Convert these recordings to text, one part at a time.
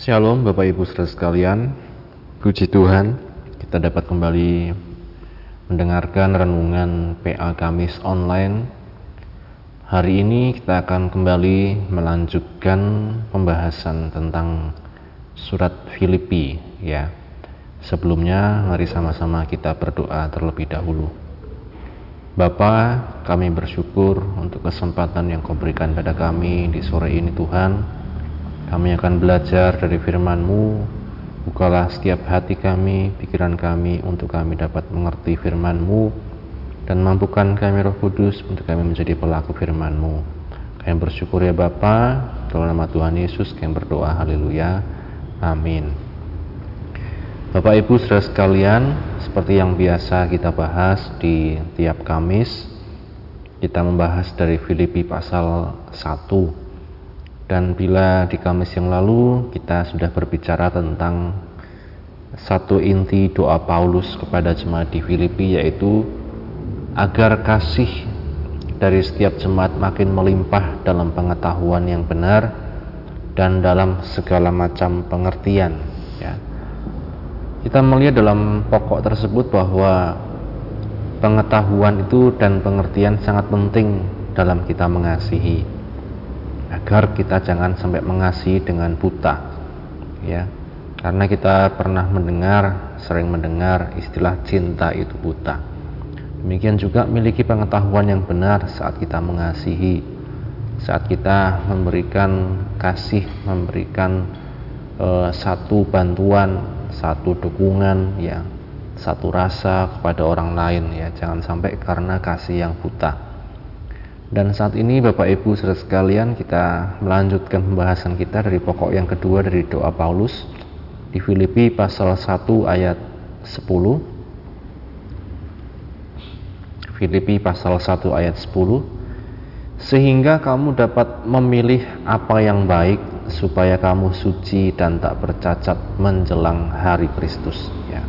Shalom Bapak Ibu saudara sekalian. Puji Tuhan kita dapat kembali mendengarkan renungan PA Kamis online. Hari ini kita akan kembali melanjutkan pembahasan tentang surat Filipi ya. Sebelumnya mari sama-sama kita berdoa terlebih dahulu. Bapa, kami bersyukur untuk kesempatan yang kau berikan pada kami di sore ini Tuhan kami akan belajar dari firman-Mu. Bukalah setiap hati kami, pikiran kami untuk kami dapat mengerti firman-Mu dan mampukan kami Roh Kudus untuk kami menjadi pelaku firman-Mu. Kami bersyukur ya Bapa, dalam nama Tuhan Yesus kami berdoa haleluya. Amin. Bapak Ibu saudara sekalian, seperti yang biasa kita bahas di tiap Kamis, kita membahas dari Filipi pasal 1 dan bila di Kamis yang lalu kita sudah berbicara tentang satu inti doa Paulus kepada jemaat di Filipi yaitu agar kasih dari setiap jemaat makin melimpah dalam pengetahuan yang benar dan dalam segala macam pengertian ya. Kita melihat dalam pokok tersebut bahwa pengetahuan itu dan pengertian sangat penting dalam kita mengasihi agar kita jangan sampai mengasihi dengan buta ya. Karena kita pernah mendengar sering mendengar istilah cinta itu buta. Demikian juga miliki pengetahuan yang benar saat kita mengasihi saat kita memberikan kasih memberikan uh, satu bantuan satu dukungan ya satu rasa kepada orang lain ya. Jangan sampai karena kasih yang buta dan saat ini Bapak Ibu saudara sekalian kita melanjutkan pembahasan kita dari pokok yang kedua dari doa Paulus di Filipi pasal 1 ayat 10. Filipi pasal 1 ayat 10 sehingga kamu dapat memilih apa yang baik supaya kamu suci dan tak bercacat menjelang hari Kristus ya.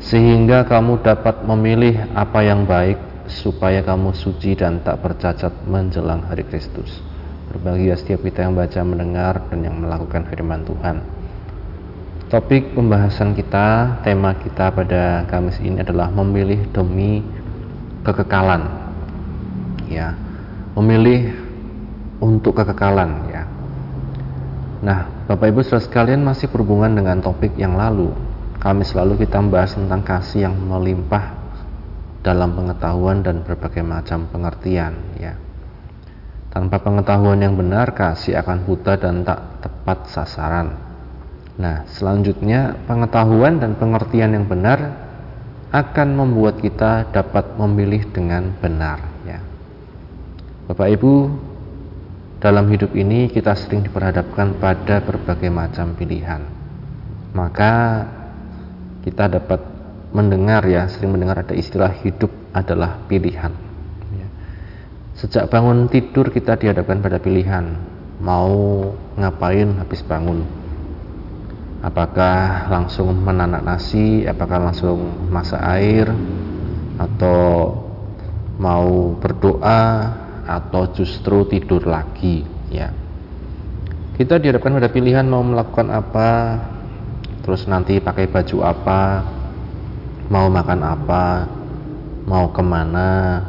Sehingga kamu dapat memilih apa yang baik supaya kamu suci dan tak bercacat menjelang hari Kristus. Berbahagia setiap kita yang baca, mendengar, dan yang melakukan firman Tuhan. Topik pembahasan kita, tema kita pada Kamis ini adalah memilih demi kekekalan. Ya, memilih untuk kekekalan ya. Nah, Bapak Ibu Saudara sekalian masih berhubungan dengan topik yang lalu. Kamis lalu kita membahas tentang kasih yang melimpah dalam pengetahuan dan berbagai macam pengertian ya. Tanpa pengetahuan yang benar kasih akan buta dan tak tepat sasaran. Nah, selanjutnya pengetahuan dan pengertian yang benar akan membuat kita dapat memilih dengan benar ya. Bapak Ibu, dalam hidup ini kita sering diperhadapkan pada berbagai macam pilihan. Maka kita dapat mendengar ya sering mendengar ada istilah hidup adalah pilihan. Ya. sejak bangun tidur kita dihadapkan pada pilihan mau ngapain habis bangun. Apakah langsung menanak nasi apakah langsung masak air atau mau berdoa atau justru tidur lagi ya. Kita dihadapkan pada pilihan mau melakukan apa terus nanti pakai baju apa mau makan apa, mau ke mana,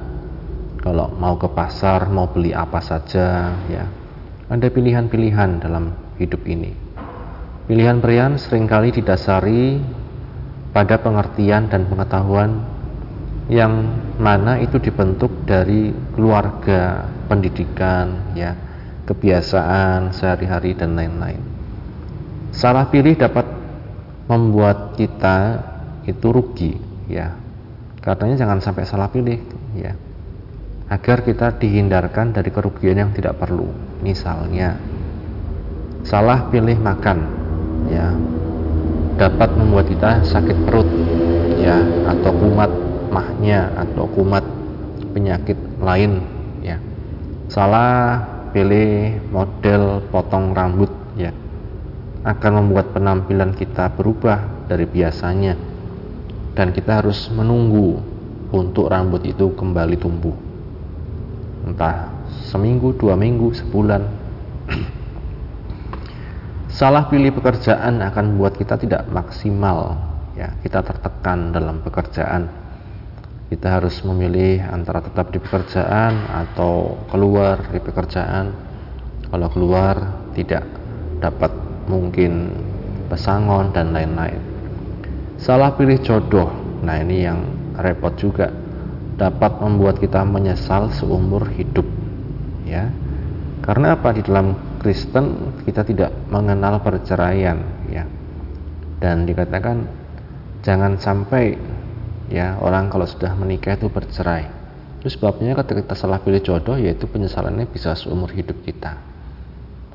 kalau mau ke pasar, mau beli apa saja, ya. Ada pilihan-pilihan dalam hidup ini. Pilihan-pilihan sering kali didasari pada pengertian dan pengetahuan yang mana itu dibentuk dari keluarga, pendidikan, ya, kebiasaan sehari-hari dan lain-lain. Salah pilih dapat membuat kita itu rugi ya. Katanya jangan sampai salah pilih ya. Agar kita dihindarkan dari kerugian yang tidak perlu. Misalnya salah pilih makan ya. Dapat membuat kita sakit perut ya. Atau kumat mahnya atau kumat penyakit lain ya. Salah pilih model potong rambut ya. Akan membuat penampilan kita berubah dari biasanya dan kita harus menunggu untuk rambut itu kembali tumbuh entah seminggu, dua minggu, sebulan Salah pilih pekerjaan akan membuat kita tidak maksimal, ya. Kita tertekan dalam pekerjaan. Kita harus memilih antara tetap di pekerjaan atau keluar di pekerjaan. Kalau keluar tidak dapat mungkin pesangon dan lain-lain. Salah pilih jodoh. Nah, ini yang repot juga. Dapat membuat kita menyesal seumur hidup. Ya. Karena apa di dalam Kristen kita tidak mengenal perceraian ya. Dan dikatakan jangan sampai ya orang kalau sudah menikah itu bercerai. Itu sebabnya ketika kita salah pilih jodoh yaitu penyesalannya bisa seumur hidup kita.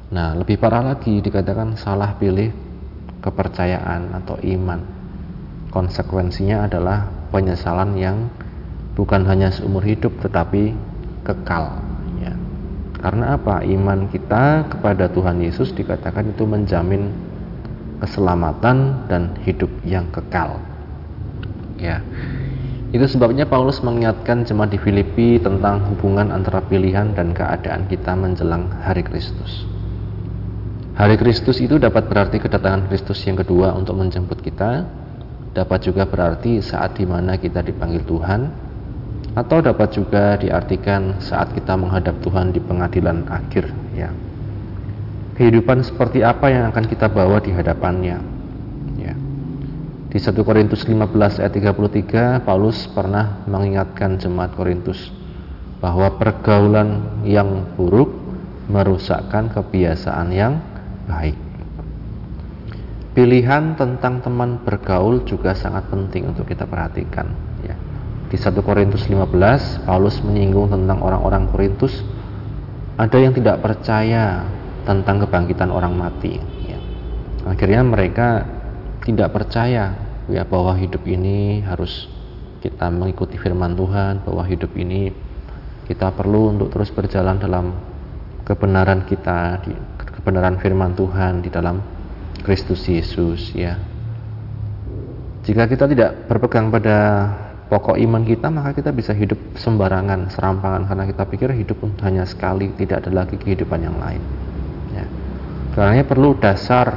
Nah, lebih parah lagi dikatakan salah pilih kepercayaan atau iman. Konsekuensinya adalah penyesalan yang bukan hanya seumur hidup tetapi kekal. Karena apa? Iman kita kepada Tuhan Yesus dikatakan itu menjamin keselamatan dan hidup yang kekal. Ya. Itu sebabnya Paulus mengingatkan jemaat di Filipi tentang hubungan antara pilihan dan keadaan kita menjelang hari Kristus. Hari Kristus itu dapat berarti kedatangan Kristus yang kedua untuk menjemput kita, dapat juga berarti saat di mana kita dipanggil Tuhan, atau dapat juga diartikan saat kita menghadap Tuhan di pengadilan akhir ya. Kehidupan seperti apa yang akan kita bawa di hadapannya ya. Di 1 Korintus 15 ayat 33 Paulus pernah mengingatkan jemaat Korintus bahwa pergaulan yang buruk merusakkan kebiasaan yang baik pilihan tentang teman bergaul juga sangat penting untuk kita perhatikan ya di 1 Korintus 15 Paulus menyinggung tentang orang-orang Korintus ada yang tidak percaya tentang kebangkitan orang mati ya. akhirnya mereka tidak percaya ya bahwa hidup ini harus kita mengikuti firman Tuhan bahwa hidup ini kita perlu untuk terus berjalan dalam kebenaran kita kebenaran firman Tuhan di dalam Kristus Yesus ya. Jika kita tidak berpegang pada pokok iman kita maka kita bisa hidup sembarangan serampangan. Karena kita pikir hidup hanya sekali tidak ada lagi kehidupan yang lain ya. karena perlu dasar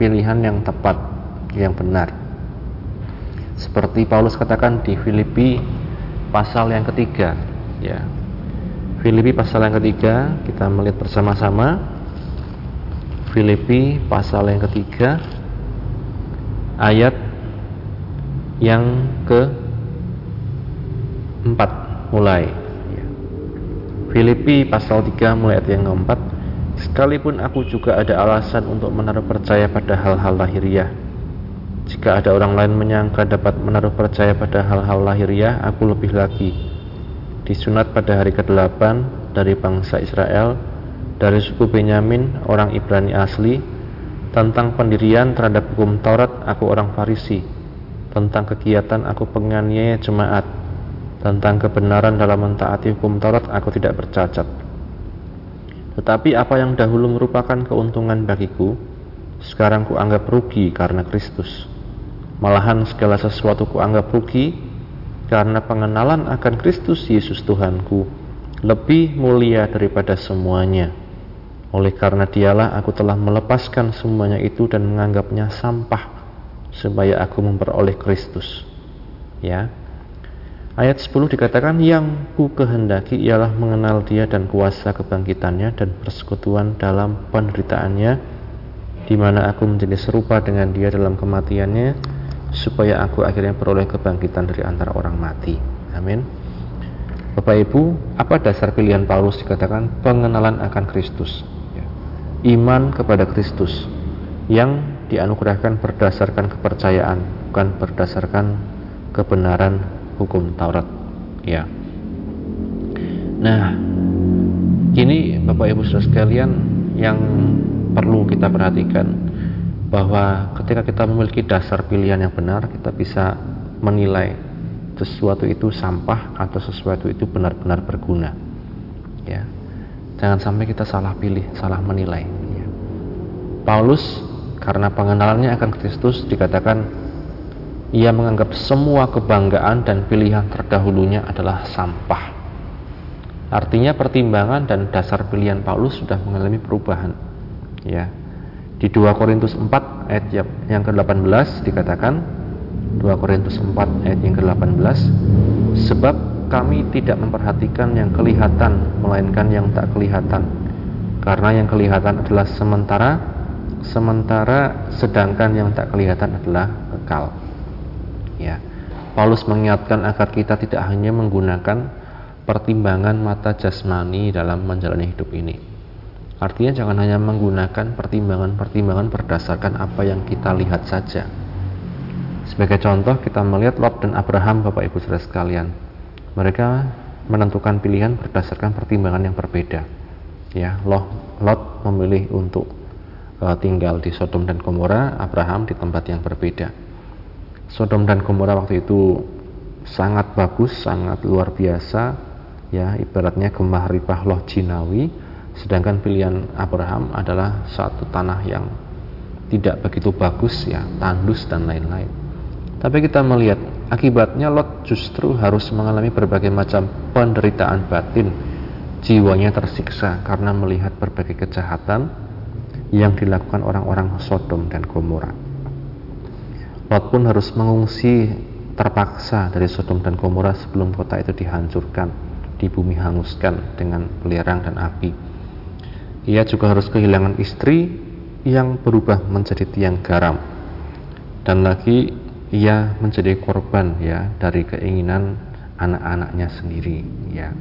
pilihan yang tepat yang benar. Seperti Paulus katakan di Filipi pasal yang ketiga ya. Filipi pasal yang ketiga kita melihat bersama-sama Filipi pasal yang ketiga ayat yang ke 4 mulai. Ya. Filipi pasal 3 mulai ayat yang keempat. Sekalipun aku juga ada alasan untuk menaruh percaya pada hal-hal lahiriah. Jika ada orang lain menyangka dapat menaruh percaya pada hal-hal lahiriah Aku lebih lagi. Disunat pada hari ke-8 dari bangsa Israel Dari suku Benyamin, orang Ibrani asli Tentang pendirian terhadap hukum Taurat, aku orang Farisi Tentang kegiatan aku penganiaya jemaat tentang kebenaran dalam mentaati hukum Taurat aku tidak bercacat. Tetapi apa yang dahulu merupakan keuntungan bagiku, sekarang kuanggap rugi karena Kristus. Malahan segala sesuatu kuanggap rugi karena pengenalan akan Kristus Yesus Tuhanku lebih mulia daripada semuanya. Oleh karena dialah aku telah melepaskan semuanya itu dan menganggapnya sampah supaya aku memperoleh Kristus. Ya, Ayat 10 dikatakan yang ku kehendaki ialah mengenal dia dan kuasa kebangkitannya dan persekutuan dalam penderitaannya di mana aku menjadi serupa dengan dia dalam kematiannya supaya aku akhirnya peroleh kebangkitan dari antara orang mati. Amin. Bapak Ibu, apa dasar pilihan Paulus dikatakan pengenalan akan Kristus? Iman kepada Kristus yang dianugerahkan berdasarkan kepercayaan, bukan berdasarkan kebenaran hukum Taurat. Ya. Nah ini Bapak Ibu Saudara sekalian yang perlu kita perhatikan bahwa ketika kita memiliki dasar pilihan yang benar kita bisa menilai sesuatu itu sampah atau sesuatu itu benar-benar berguna. Ya jangan sampai kita salah pilih salah menilai ya. Paulus karena pengenalannya akan Kristus dikatakan ia menganggap semua kebanggaan dan pilihan terdahulunya adalah sampah. Artinya pertimbangan dan dasar pilihan Paulus sudah mengalami perubahan. Ya. Di 2 Korintus 4 ayat yang ke-18 dikatakan 2 Korintus 4 ayat yang ke-18 sebab kami tidak memperhatikan yang kelihatan melainkan yang tak kelihatan karena yang kelihatan adalah sementara sementara sedangkan yang tak kelihatan adalah kekal ya Paulus mengingatkan agar kita tidak hanya menggunakan pertimbangan mata jasmani dalam menjalani hidup ini Artinya jangan hanya menggunakan pertimbangan-pertimbangan berdasarkan apa yang kita lihat saja. Sebagai contoh kita melihat Lot dan Abraham Bapak Ibu Saudara sekalian. Mereka menentukan pilihan berdasarkan pertimbangan yang berbeda. Ya, Lot memilih untuk uh, tinggal di Sodom dan Gomora, Abraham di tempat yang berbeda. Sodom dan Gomora waktu itu sangat bagus, sangat luar biasa, ya ibaratnya gemah ripah loh jinawi Sedangkan pilihan Abraham adalah satu tanah yang tidak begitu bagus ya, tandus dan lain-lain. Tapi kita melihat akibatnya Lot justru harus mengalami berbagai macam penderitaan batin. Jiwanya tersiksa karena melihat berbagai kejahatan yang dilakukan orang-orang Sodom dan Gomora. Lot pun harus mengungsi terpaksa dari Sodom dan Gomora sebelum kota itu dihancurkan, di bumi hanguskan dengan belerang dan api ia juga harus kehilangan istri yang berubah menjadi tiang garam dan lagi ia menjadi korban ya dari keinginan anak-anaknya sendiri ya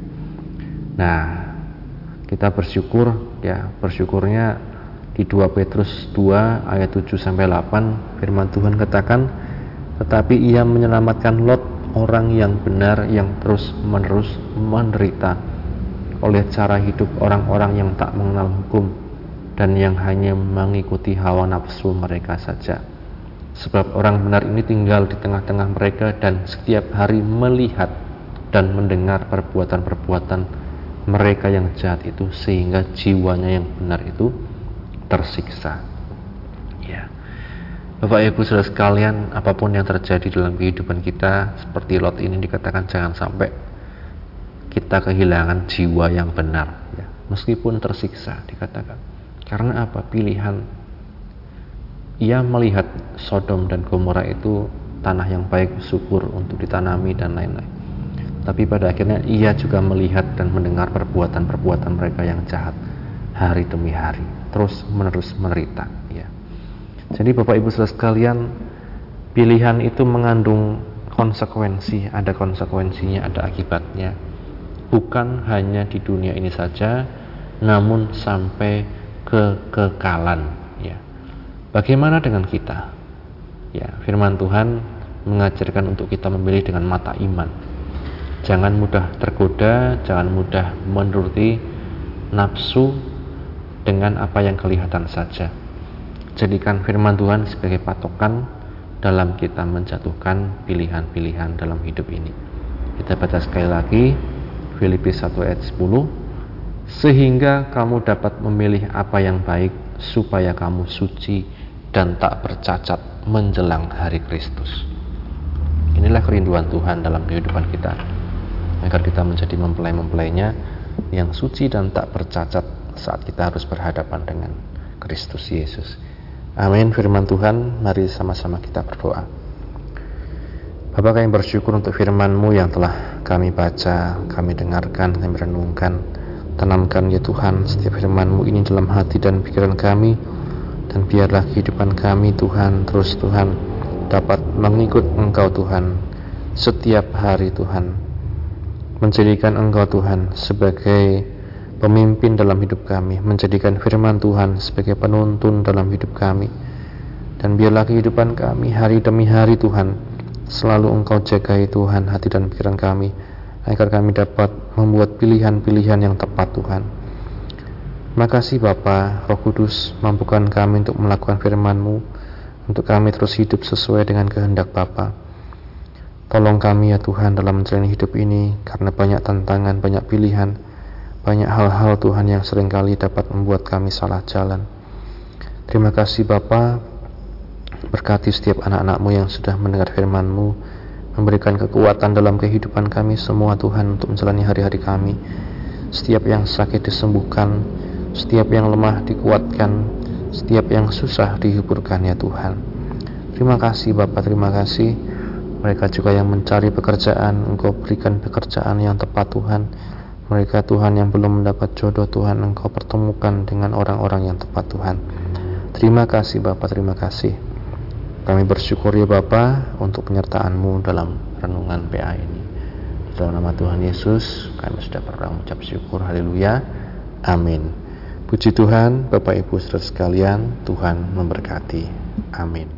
nah kita bersyukur ya bersyukurnya di 2 Petrus 2 ayat 7 sampai 8 firman Tuhan katakan tetapi ia menyelamatkan Lot orang yang benar yang terus menerus menderita oleh cara hidup orang-orang yang tak mengenal hukum dan yang hanya mengikuti hawa nafsu mereka saja. Sebab orang benar ini tinggal di tengah-tengah mereka dan setiap hari melihat dan mendengar perbuatan-perbuatan mereka yang jahat itu sehingga jiwanya yang benar itu tersiksa. Ya. Bapak Ibu Saudara sekalian, apa pun yang terjadi dalam kehidupan kita seperti Lot ini dikatakan jangan sampai kita kehilangan jiwa yang benar ya. meskipun tersiksa dikatakan karena apa pilihan ia melihat Sodom dan Gomora itu tanah yang baik subur untuk ditanami dan lain-lain. Tapi pada akhirnya ia juga melihat dan mendengar perbuatan-perbuatan mereka yang jahat hari demi hari terus menerus menderita ya. Jadi Bapak Ibu Saudara sekalian pilihan itu mengandung konsekuensi ada konsekuensinya ada akibatnya. Bukan hanya di dunia ini saja namun sampai kekekalan bagaimana dengan kita? Ya firman Tuhan mengajarkan untuk kita memilih dengan mata iman. Jangan mudah tergoda jangan mudah menuruti nafsu dengan apa yang kelihatan saja. Jadikan firman Tuhan sebagai patokan dalam kita menjatuhkan pilihan-pilihan dalam hidup ini. Kita baca sekali lagi Filipi 1 ayat 10 sehingga kamu dapat memilih apa yang baik supaya kamu suci dan tak bercacat menjelang hari Kristus. Inilah kerinduan Tuhan dalam kehidupan kita agar kita menjadi mempelai-mempelainya yang suci dan tak bercacat saat kita harus berhadapan dengan Kristus Yesus. Amin firman Tuhan, mari sama-sama kita berdoa. Bapak kami bersyukur untuk firman-Mu yang telah kami baca, kami dengarkan, kami renungkan. Tanamkan ya Tuhan setiap firman-Mu ini dalam hati dan pikiran kami. Dan biarlah kehidupan kami Tuhan, terus Tuhan dapat mengikut Engkau Tuhan setiap hari Tuhan. Menjadikan Engkau Tuhan sebagai pemimpin dalam hidup kami. Menjadikan firman Tuhan sebagai penuntun dalam hidup kami. Dan biarlah kehidupan kami hari demi hari Tuhan Selalu Engkau jagai Tuhan hati dan pikiran kami, agar kami dapat membuat pilihan-pilihan yang tepat Tuhan. Makasih Bapa, Roh Kudus, mampukan kami untuk melakukan firman-Mu, untuk kami terus hidup sesuai dengan kehendak Bapa. Tolong kami ya Tuhan dalam menjalani hidup ini, karena banyak tantangan, banyak pilihan, banyak hal-hal Tuhan yang sering kali dapat membuat kami salah jalan. Terima kasih Bapak, Berkati setiap anak-anakmu yang sudah mendengar firman-Mu, memberikan kekuatan dalam kehidupan kami semua Tuhan untuk menjalani hari-hari kami. Setiap yang sakit disembuhkan, setiap yang lemah dikuatkan, setiap yang susah dihiburkan ya Tuhan. Terima kasih Bapak, terima kasih. Mereka juga yang mencari pekerjaan, Engkau berikan pekerjaan yang tepat Tuhan. Mereka Tuhan yang belum mendapat jodoh Tuhan, Engkau pertemukan dengan orang-orang yang tepat Tuhan. Terima kasih Bapak, terima kasih. Kami bersyukur ya Bapak untuk penyertaan-Mu dalam renungan PA ini. Dalam nama Tuhan Yesus, kami sudah pernah mengucap syukur. Haleluya. Amin. Puji Tuhan, Bapak Ibu saudara sekalian, Tuhan memberkati. Amin.